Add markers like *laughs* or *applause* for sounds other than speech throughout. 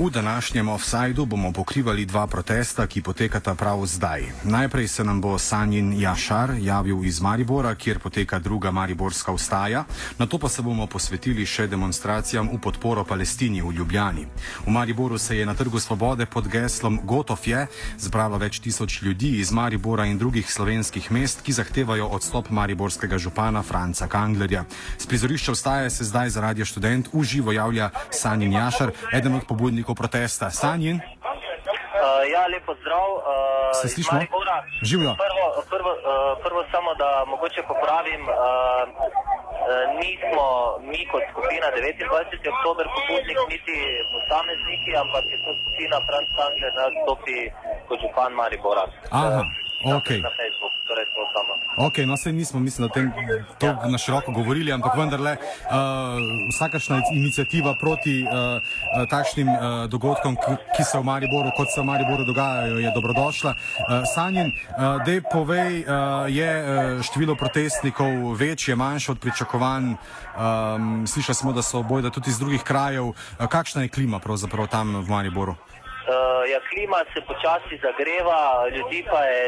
V današnjem offsajdu bomo pokrivali dva protesta, ki potekata prav zdaj. Najprej se nam bo Sanjin Jašar javil iz Maribora, kjer poteka druga Mariborska ustaja, na to pa se bomo posvetili še demonstracijam v podporo Palestini v Ljubljani. V Mariboru se je na Trgu Svobode pod geslom Gotov je zbralo več tisoč ljudi iz Maribora in drugih slovenskih mest, ki zahtevajo odstop mariborskega župana Franca Kanglerja. Z prizorišča ustaje se zdaj za radio študent v živo javlja Sanjin Jašar, eden od pobudnikov predsednikov protesta. Sanjin? Uh, ja, lepo zdrav. Uh, Se slišimo? Živijo. Prvo, prvo, uh, prvo samo, da mogoče popravim. Uh, Nismo mi kot skupina 29. oktober pobudnik, niti posamezniki, ampak je to skupina Franz Kangler, da stopi kot župan Maribora. Aha, ok. Na Facebook, torej to samo. Ok, no se nismo, mislim, o tem to na široko govorili, ampak vendarle uh, vsakašna inicijativa proti uh, takšnim uh, dogodkom, ki se v Mariboru, kot se v Mariboru dogajajo, je dobrodošla. Uh, Sanjin, uh, dej povej, uh, je število protestnikov večje, manjše od pričakovanj, um, slišali smo, da so bojda tudi iz drugih krajev. Uh, kakšna je klima pravzaprav tam v Mariboru? Uh, ja, klima se počasi zagreva, ljudi pa je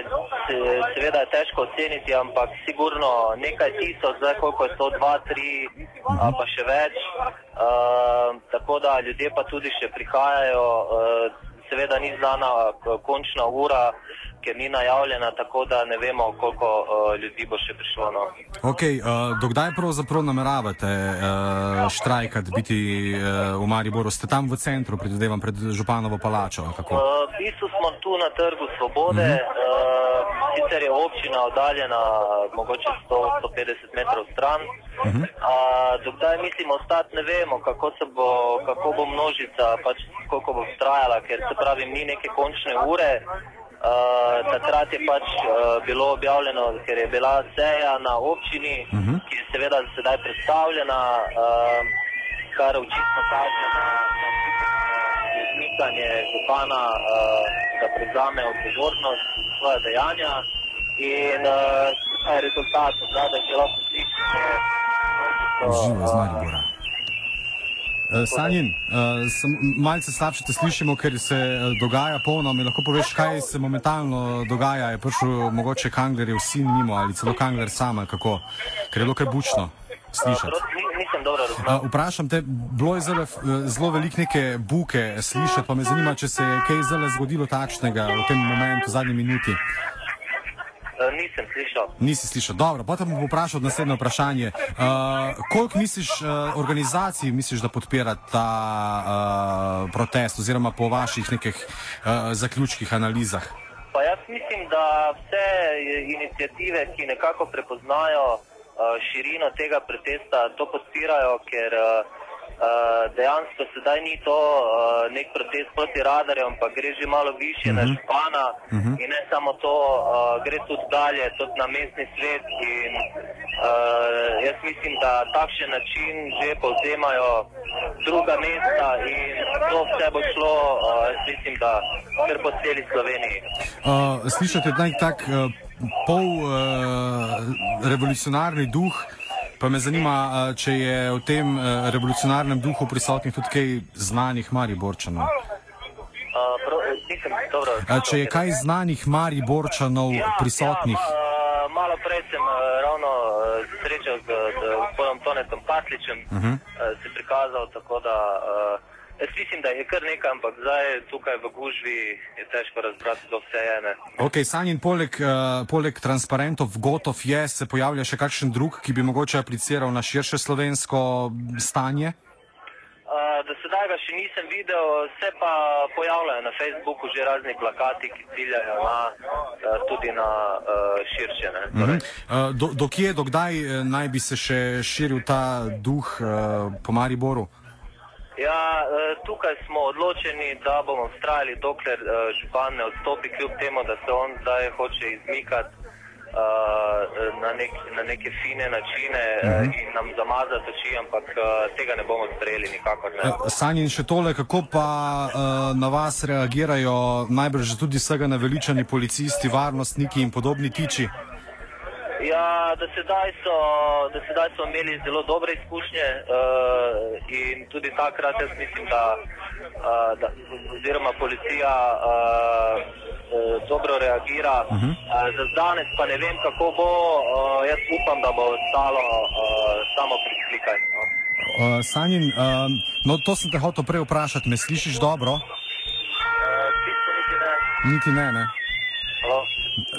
se, seveda težko oceniti, ampak sigurno nekaj tisoč, zdaj koliko je to, dva, tri, uh, pa še več. Uh, tako da ljudje pa tudi še prihajajo, uh, seveda ni znana končna ura, ker ni najavljena, tako da ne vemo, koliko uh, ljudi bo še prišlo. No. Okay, uh, dokdaj pravzaprav nameravate uh, štrajkati, biti uh, v Mariboru? Ste tam v centru, predvidevam, pred Županovo palačo? Uh, v bistvu smo tu na trgu Svobode. Uh -huh. uh, sicer je občina oddaljena mogoče 100-150 metrov stran. Uh -huh. uh, dokdaj mislimo ostati, ne vemo, kako, bo, kako bo množica, pač koliko bo trajala, ker se pravi, ni neke končne ure. Uh, takrat je pač uh, bilo objavljeno, ker je bila seja na občini, uh mhm. -huh. ki je seveda sedaj predstavljena, uh, kar očitno kaže na izmikanje župana, uh, da prevzame odgovornost za svoje dejanja. In uh, rezultat, da je lahko slišati, da je to živo z Maribora. Uh, Sanjin, uh, malce slabše te slišimo, ker se uh, dogaja polno. Mi lahko poveš, kaj se momentalno dogaja? Je prišel mogoče Kangler, je vsi nimo ali celo Kangler sama, kako? ker je bilo kaj bučno slišati. Uh, vprašam te, bilo je zelo, zelo veliko neke buke slišati, pa me zanima, če se je kaj zelo zgodilo takšnega v tem momentu, v zadnji minuti. Eh, nisem slišal. Nisi slišal. Dobro, potem bom vprašal naslednje vprašanje. Uh, koliko misliš, uh, organizacij misliš, da podpira ta uh, protest oziroma po vaših nekih uh, zaključkih analizah? Pa jaz mislim, da vse inicijative, ki nekako prepoznajo uh, širino tega protesta, to podpirajo, ker Uh, dejansko sedaj ni to uh, nek protest proti radarjem, ampak gre že malo više uh -huh. na mhm. župana uh mhm. -huh. in ne samo to, uh, gre tudi dalje, tudi na mestni svet. In, uh, jaz mislim, da takšen način že povzemajo druga mesta in to vse bo šlo, uh, mislim, da kar po celi Sloveniji. Uh, slišate nek tak uh, pol uh, revolucionarni duh? Pa me zanima, če je v tem revolucionarnem duhu prisotnih tudi kaj znanih Mariborčanov. Če je kaj znanih Mariborčanov ja, prisotnih. Ja, malo prej sem ravno srečal z gospodom Tonetom Patličem, uh mhm. -huh. se prikazal tako da. Uh, Jaz mislim, da je kar nekaj, ampak zdaj tukaj v gužvi je težko razbrati do vse ene. Ok, Sanjin, poleg, uh, poleg transparentov gotov je, se pojavlja še kakšen drug, ki bi mogoče apliciral na širše slovensko stanje? Uh, do sedaj ga še nisem videl, se pa pojavljajo na Facebooku že razni plakati, ki ciljajo na, uh, tudi na uh, širše. Uh -huh. torej. uh, do, do kje, do kdaj naj bi se še širil ta duh uh, po Mariboru? Ja, e, tukaj smo odločeni, da bomo vztrajali, dokler e, župan ne odstopi, kljub temu, da se on zdaj hoče izmikati e, na, nek, na neke fine načine uh mhm. -huh. in nam zamazati oči, ampak tega ne bomo sprejeli nikakor. Ne. Sanjin še tole, kako pa na vas reagirajo najbrž tudi vsega naveličani policisti, varnostniki in podobni tiči? Ja, do sedaj, so, do sedaj so imeli zelo dobre izkušnje uh, in tudi takrat jaz mislim, da, uh, da oziroma policija uh, uh, dobro reagira. Uh -huh. uh, za danes pa ne vem, kako bo. Uh, jaz upam, da bo ostalo uh, samo pri klikanju. No. Uh, Sanjin, uh, no to sem te hotel prej vprašati, me slišiš dobro? Uh, niti ne. Niti ne, ne.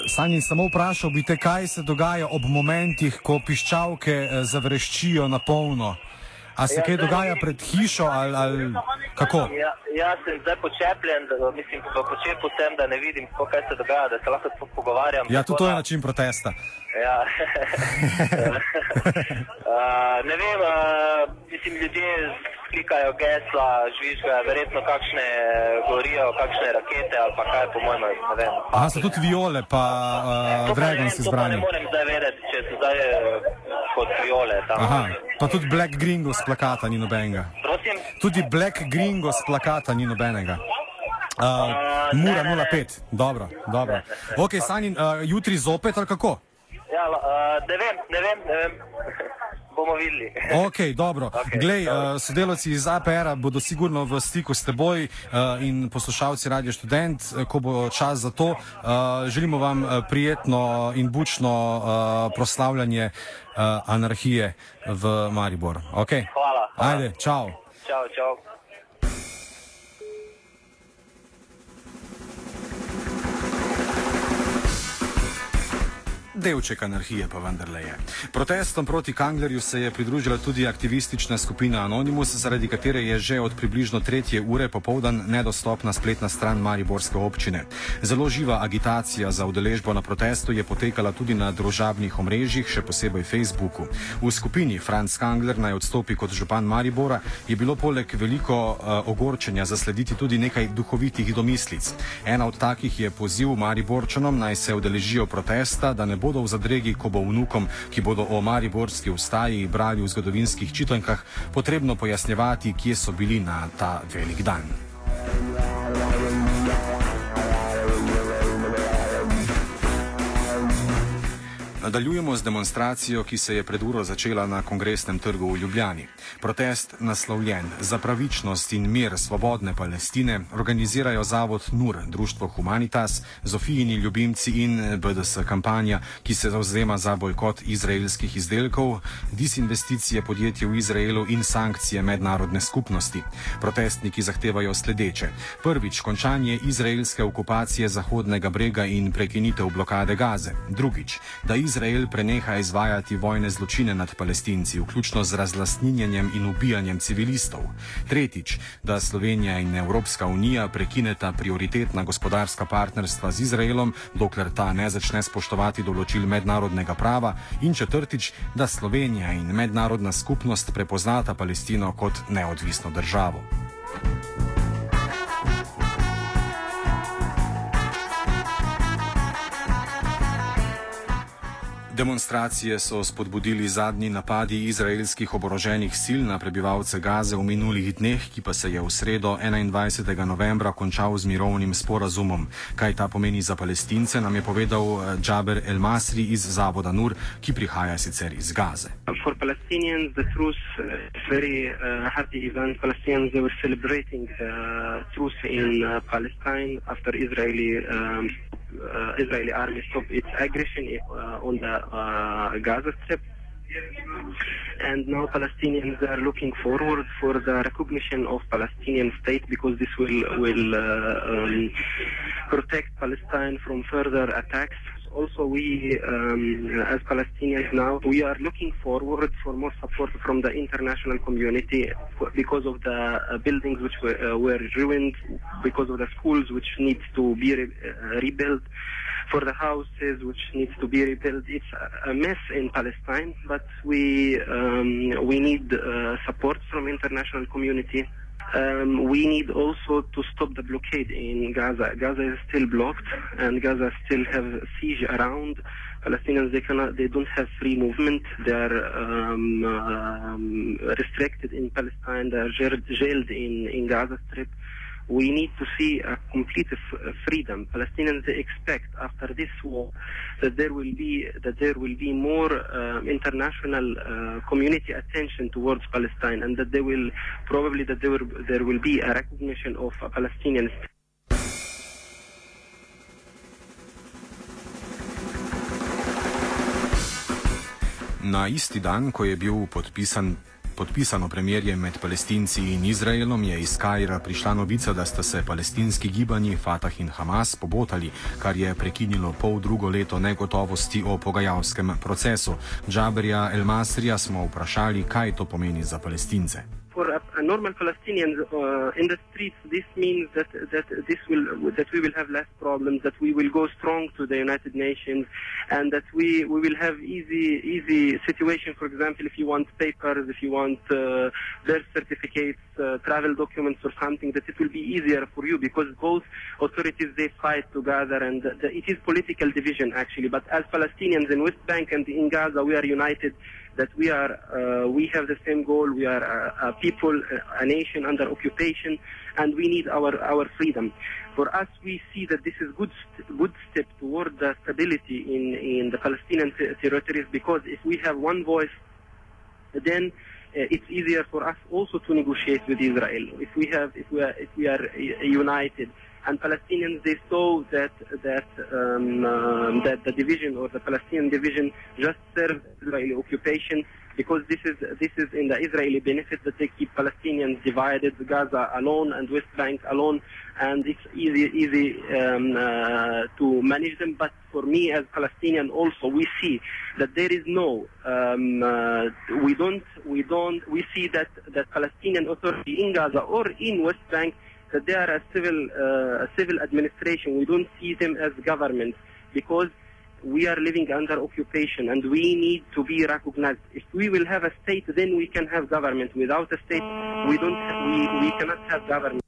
Sanjin, samo vprašal bi te, kaj se dogaja ob momentih, ko piščalke eh, zavreščijo na polno. A se ja, kaj dogaja pred hišo ali, ali kako? Ja, jaz sem zdaj počepljen, da, mislim, počepu sem, da ne vidim, kaj se dogaja, da se lahko pogovarjam. Ja, tudi to je način protesta. Ja. uh, *laughs* *laughs* ne vem, uh, mislim, ljudje klikajo gesla, žvižgajo, verjetno kakšne gorijo, kakšne rakete ali pa kaj, po mojem, ne vem. Aha, so tudi viole, pa uh, vregan si zbrani. Ne morem zdaj vedeti, če so zdaj kot viole tam. Aha, pa tudi Black Gringo z plakata ni nobenega. Prosim? Tudi Black Gringo z plakata ni nobenega. Uh, uh, Mura 05, dobro, dobro. Ok, Sanin, uh, jutri zopet ali kako? Ja, uh, ne vem, ne vem, ne vem. Bomo videli. ok, dobro. *laughs* Okay, Glej, uh, sodelavci iz APR-a bodo sigurno v stiku s teboj uh, in poslušalci Radio Student, uh, ko bo čas za to. Uh, želimo vam prijetno in bučno uh, proslavljanje uh, anarhije v Mariboru. Okay? Hvala. hvala. Ajde, čau. Čau, čau. Delček anarhije pa vendarle je. Protestom proti Kanglerju se je pridružila tudi aktivistična skupina Anonymous, zaradi katere je že od približno tretje ure popovdan nedostopna spletna stran Mariborske občine. Zelo živa agitacija za udeležbo na protestu je potekala tudi na družabnih omrežjih, še posebej Facebooku. V skupini Franz Kangler naj odstopi kot župan Maribora je bilo poleg veliko uh, ogorčenja zaslediti tudi nekaj duhovitih domislic. Ena od takih je poziv Mariborčanom naj se udeležijo protesta, da ne bodo v zadregi, ko bo vnukom, ki bodo o Mariborski ustaji brali v zgodovinskih čitankah, potrebno pojasnjevati, kje so bili na ta velik dan. Nadaljujemo z demonstracijo, ki se je pred uro začela na kongresnem trgu v Ljubljani. Protest naslovljen za pravičnost in mir svobodne Palestine organizirajo Zavod NUR, Društvo Humanitas, Zofijini ljubimci in BDS kampanja, ki se zauzema za bojkot izraelskih izdelkov, disinvesticije podjetij v Izraelu in sankcije mednarodne skupnosti. Protestniki zahtevajo sledeče. Prvič, končanje izraelske okupacije Zahodnega brega in prekinitev blokade Gaze. Drugič, da Izrael Izrael preneha izvajati vojne zločine nad palestinci, vključno z razlastninjenjem in ubijanjem civilistov. Tretjič, da Slovenija in Evropska unija prekineta prioritetna gospodarska partnerstva z Izraelom, dokler ta ne začne spoštovati določil mednarodnega prava. In četrtič, da Slovenija in mednarodna skupnost prepoznata Palestino kot neodvisno državo. Demonstracije so spodbudili zadnji napadi izraelskih oboroženih sil na prebivalce Gaze v minulih dneh, ki pa se je v sredo 21. novembra končal z mirovnim sporazumom. Kaj ta pomeni za palestince, nam je povedal eh, Džaber El Masri iz Zavoda Nur, ki prihaja sicer iz Gaze. For Palestinians, the truth is very uh, happy event. Palestinians, they were celebrating uh, truth in uh, Palestine after Israeli um, uh, Israeli army stop its aggression uh, on the uh, Gaza Strip. And now Palestinians are looking forward for the recognition of Palestinian state because this will will um, protect Palestine from further attacks also we, um, as Palestinians now, we are looking forward for more support from the international community because of the uh, buildings which were, uh, were, ruined, because of the schools which need to be re uh, rebuilt, for the houses which needs to be rebuilt. It's a mess in Palestine, but we um, we need uh, support from international community. Um, we need also to stop the blockade in Gaza. Gaza is still blocked, and Gaza still have siege around. Palestinians they cannot, they don't have free movement. They are um, um, restricted in Palestine. They are jailed in in Gaza Strip. We need to see a complete f- freedom. Palestinians expect after this war that there will be that there will be more uh, international uh, community attention towards Palestine, and that there will probably that there will, there will be a recognition of a Palestinian. Na isti dan, ko je bil podpisan. Podpisano premirje med palestinci in Izraelom je iz Kajra prišla novica, da sta se palestinski gibanji Fatah in Hamas pobotali, kar je prekinilo pol drugo leto negotovosti o pogajalskem procesu. Džaberja El Masrija smo vprašali, kaj to pomeni za palestince. for a, normal Palestinians uh, in the streets, this means that that this will that we will have less problems, that we will go strong to the United Nations, and that we we will have easy easy situation. For example, if you want papers, if you want uh, birth certificates, uh, travel documents, or something, that it will be easier for you because both authorities they fight together, and the, it is political division actually. But as Palestinians in West Bank and in Gaza, we are united that we are uh, we have the same goal. We are a, a people, a, nation under occupation, and we need our our freedom. For us, we see that this is good st- good step toward the stability in in the Palestinian territories because if we have one voice, then uh, it's easier for us also to negotiate with Israel. If we have if we are if we are uh, united and Palestinians they saw that that um, um, that the division or the Palestinian division just serves Israeli occupation because this is this is in the Israeli benefit that they keep Palestinians divided, Gaza alone and West Bank alone, and it's easy easy um, uh, to manage them. But for me as Palestinian also we see that there is no um, uh, we don't we don't we see that that Palestinian authority in Gaza or in West Bank that they are a civil uh, a civil administration. We don't see them as government because we are living under occupation and we need to be recognized. If we will have a state, then we can have government. Without a state, we don't we, we cannot have government.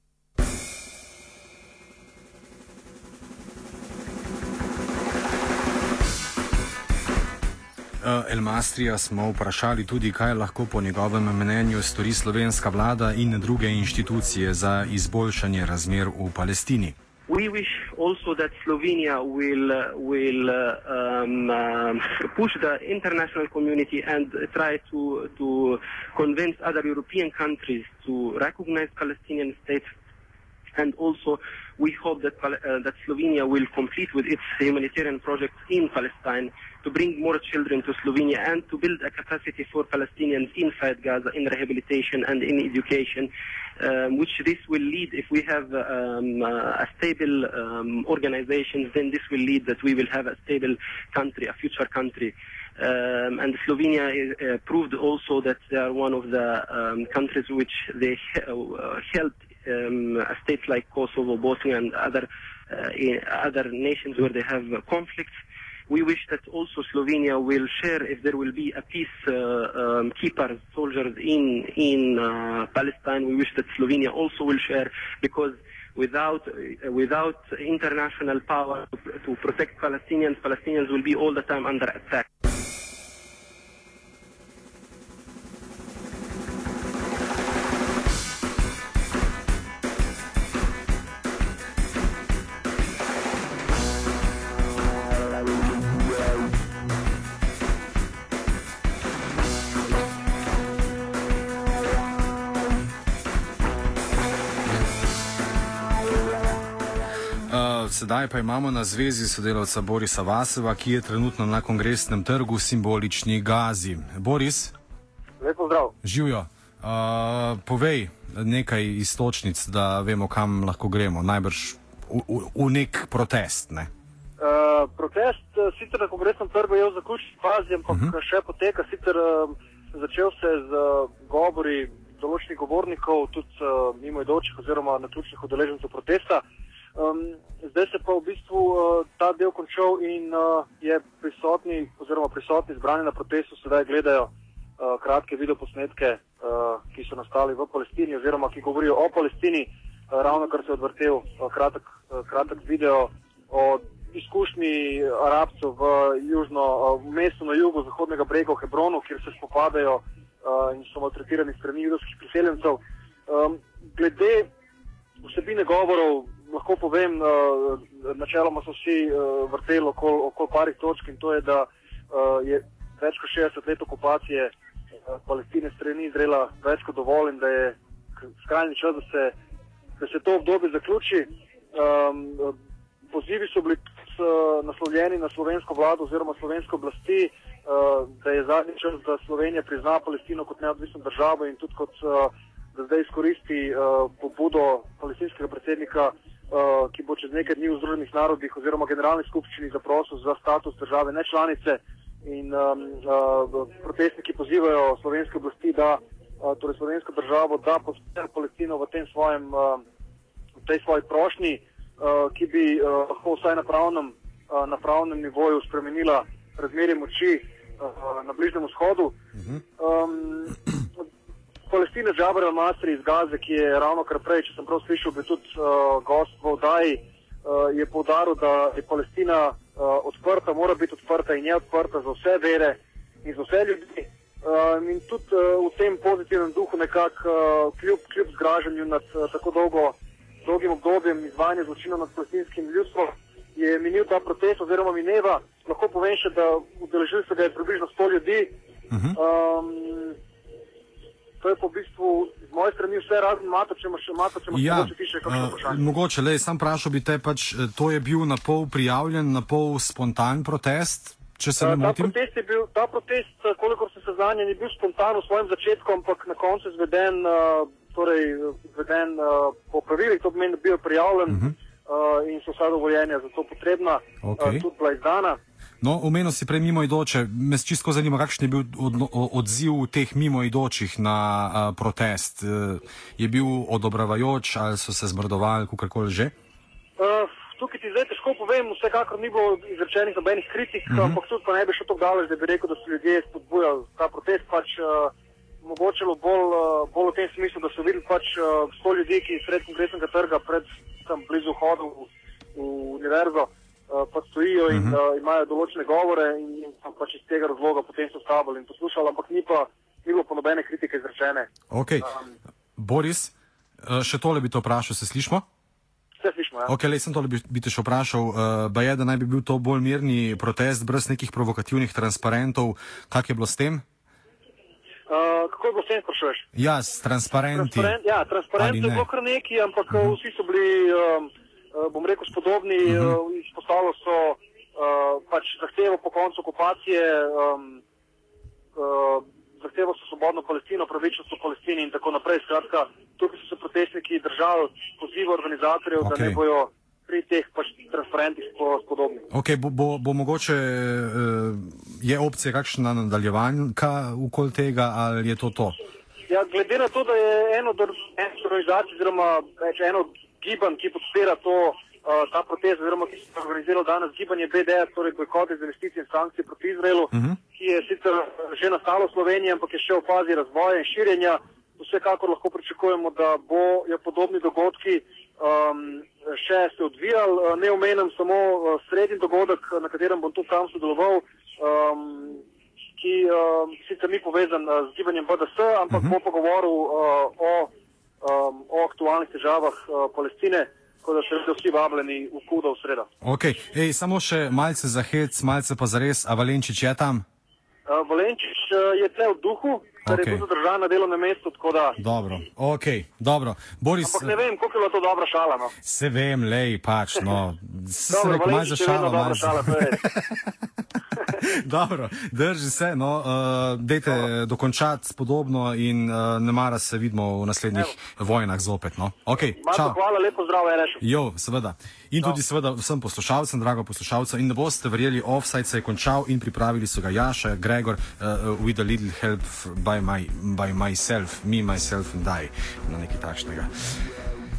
El Mastrija smo vprašali tudi, kaj lahko po njegovem mnenju stori slovenska vlada in druge inštitucije za izboljšanje razmer v Palestini. We wish also that Slovenia will uh, will uh, um, um, push the international community and try to to convince other European countries to recognize Palestinian state. And also, we hope that uh, that Slovenia will complete with its humanitarian projects in Palestine to bring more children to Slovenia and to build a capacity for Palestinians inside Gaza in rehabilitation and in education, um, which this will lead, if we have um, uh, a stable um, organization, then this will lead that we will have a stable country, a future country. Um, and Slovenia is, uh, proved also that they are one of the um, countries which they uh, helped um, a state like Kosovo, Bosnia, and other uh, other nations where they have conflicts. We wish that also Slovenia will share if there will be a peace uh, um, keepers, soldiers in in uh, Palestine. We wish that Slovenia also will share because without uh, without international power to protect Palestinians, Palestinians will be all the time under attack. Sedaj pa imamo na zvezi sodelavca Borisa Vaseva, ki je trenutno na kongresnem trgu simbolični Gazi. Boris, Lepo zdrav. živijo. Uh, povej nekaj istočnic, da vemo, kam lahko gremo. Najbrž v, v, v nek protest. Ne? Uh, protest uh, sicer na kongresnem trgu je v zaključni fazi, ampak uh -huh. še poteka. Sicer uh, začel se z uh, govori določenih govornikov, tudi uh, mimoidočih oziroma naključnih udeležencev protesta. Um, zdaj se pa v bistvu uh, ta del končal in uh, je prisotni oziroma prisotni zbrani na protestu sedaj gledajo uh, kratke videoposnetke, uh, ki so nastali v Palestini oziroma ki govorijo o Palestini. Uh, ravno kar se je odvrtel uh, kratek, uh, kratek video o izkušnji Arabcev v, uh, v mestu na jugu Zahodnega brega v Hebronu, kjer se spopadajo uh, in so maltretirani strani judovskih priseljencev. Um, glede vsebine govorov lahko povem, uh, načeloma so vsi uh, vrteli okoli okol parih točk in to je, da uh, je več kot 60 let okupacije uh, Palestine strani Izraela več kot dovolj in da je skrajni čas, da se, da se to obdobje zaključi. Um, pozivi so bili uh, naslovljeni na slovensko vlado oziroma slovensko oblasti, uh, da je zadnji čas, da Slovenija prizna Palestino kot neodvisno državo in tudi kot uh, da zdaj izkoristi uh, pobudo palestinskega predsednika, uh, ki bo čez nekaj dni v Združenih narodih oziroma generalni skupščini zaprosil za status države nečlanice. In um, uh, protestniki pozivajo slovenske oblasti, da uh, torej slovensko državo da podpre Palestino v, svojem, uh, v tej svoji prošnji, uh, ki bi uh, lahko vsaj na pravnem, uh, na pravnem nivoju spremenila razmerje moči uh, na Bližnjem vzhodu. Um, Palestina Džabar al-Masri iz Gaze, ki je ravno kar prej, če sem prav slišal, bi tudi uh, gost v oddaji, uh, je povdaril, da je Palestina uh, odprta, mora biti odprta in je odprta za vse vere in za vse ljudi. Uh, in tudi uh, v tem pozitivnem duhu, nekako uh, kljub, kljub zgražanju nad uh, tako dolgo, dolgim obdobjem izvajanja zločinov nad palestinskim ljudstvom, je minil ta protest oziroma mineva. Lahko povem še, da udeležili se ga približno 100 ljudi. Uh -huh. um, to je po bistvu z moje strani vse razen mata, če imaš še mata, če imaš Ja, še kakšno uh, vprašanje. mogoče, le, sam vprašal bi te, pač, eh, to je bil na pol prijavljen, na pol spontan protest, če se ne Ta motim. protest, je bil, ta protest, eh, kolikor sem seznanjen, je bil spontan v svojem začetku, ampak na koncu izveden, uh, torej, izveden uh, po pravilih, to pomeni, da je bil prijavljen uh -huh. uh, in so vsa dovoljenja za to potrebna, Okej. uh, tudi bila izdana. No, omenil si prej mimoidoče. Me čisto zanima, kakšen je bil odno, o- odziv teh mimoidočih na a, protest. E, je bil odobravajoč ali so se zmrdovali, kakorkoli že? Uh, tukaj ti zdaj težko povem, vsekakor ni bilo izrečenih nobenih kritik, uh Mhm. -huh. ampak tudi pa ne bi šel tako daleč, da bi rekel, da so ljudje spodbujali ta protest. Pač, uh, mogoče bilo bolj, uh, bolj v tem smislu, da so videli pač uh, sto ljudi, ki sred konkretnega trga, pred tam blizu vhodu v, v univerzo, uh, pa stojijo in Mhm. uh, imajo določene govore in, in pa pač iz tega razloga potem so stavili in poslušali, ampak ni pa ni bilo pa nobene kritike izrečene. Okay. Boris, e, še tole bi te vprašal, se slišmo? Vse slišimo, ja. Ok, le sem tole bi, bi te še vprašal. Uh, ba je, da naj bi bil to bolj mirni protest, brez nekih provokativnih transparentov. Kak je bilo s tem? Uh, kako je bilo s tem, sprašuješ? Ja, s transparenti. Transparent, ja, Ali transparentno je bilo kar nekaj, ampak uh -huh. vsi so bili, um, uh, bom rekel, spodobni. Uh -huh. uh, izpostavili so uh, pač zahtevo po koncu okupacije, um, uh, zahtevo so svobodno Palestino, pravičnost v Palestini in tako naprej. Skratka, tukaj so se protestniki držali poziva organizatorjev, okay. da ne bojo pri teh pač transparentih spo- spodobni. Ok, bo, bo, bo mogoče, uh, je opcija kakšna nadaljevanka okoli tega ali je to to? Ja, glede na to, da je eno od organizacij, oziroma eno od gibanj, ki podpira to, uh, ta protest, oziroma ki se je organiziral danes gibanje BDS, torej bojkot iz investicij in sankcij proti Izraelu, uh -huh. ki je sicer že nastalo v Sloveniji, ampak je še v fazi razvoja in širjenja. Vsekakor lahko pričakujemo, da bojo podobni dogodki um, še se odvijali. Uh, Ne omenim samo uh, srednji dogodek, na katerem bom tudi sam sodeloval. Um, ki uh, sicer ni povezan uh, z gibanjem BDS, ampak uh -huh. bo pa govoril uh, o, um, o aktualnih težavah uh, Palestine, tako da ste vsi vabljeni v Kudo v sredo. Ok, Ej, samo še malce za hec, malce pa za res, a Valenčič je tam? Uh, Valenčič uh, je tle v duhu, ker Okej. okay. je bil zadržan na delovnem mestu, da. Dobro, ok, dobro. Boris, Ampak ne vem, koliko je bila to dobra šala. No. se vem, lej, pač, no. Se Dobro, rekel, malo za vedno šalo, malo za... to je. *laughs* *laughs* Dobro, drži se, no, uh, dejte dokončati podobno in uh, ne mara se vidimo v naslednjih vojnah zopet, no. Ok, Marko, hvala, lepo zdrav, Ereš. Jo, seveda. In tudi seveda vsem poslušalcem, drago poslušalcev. In ne boste verjeli, offside se je končal in pripravili so ga Jaša, Gregor, uh, with a little help by, my, by myself, me, myself and I, na nekaj takšnega.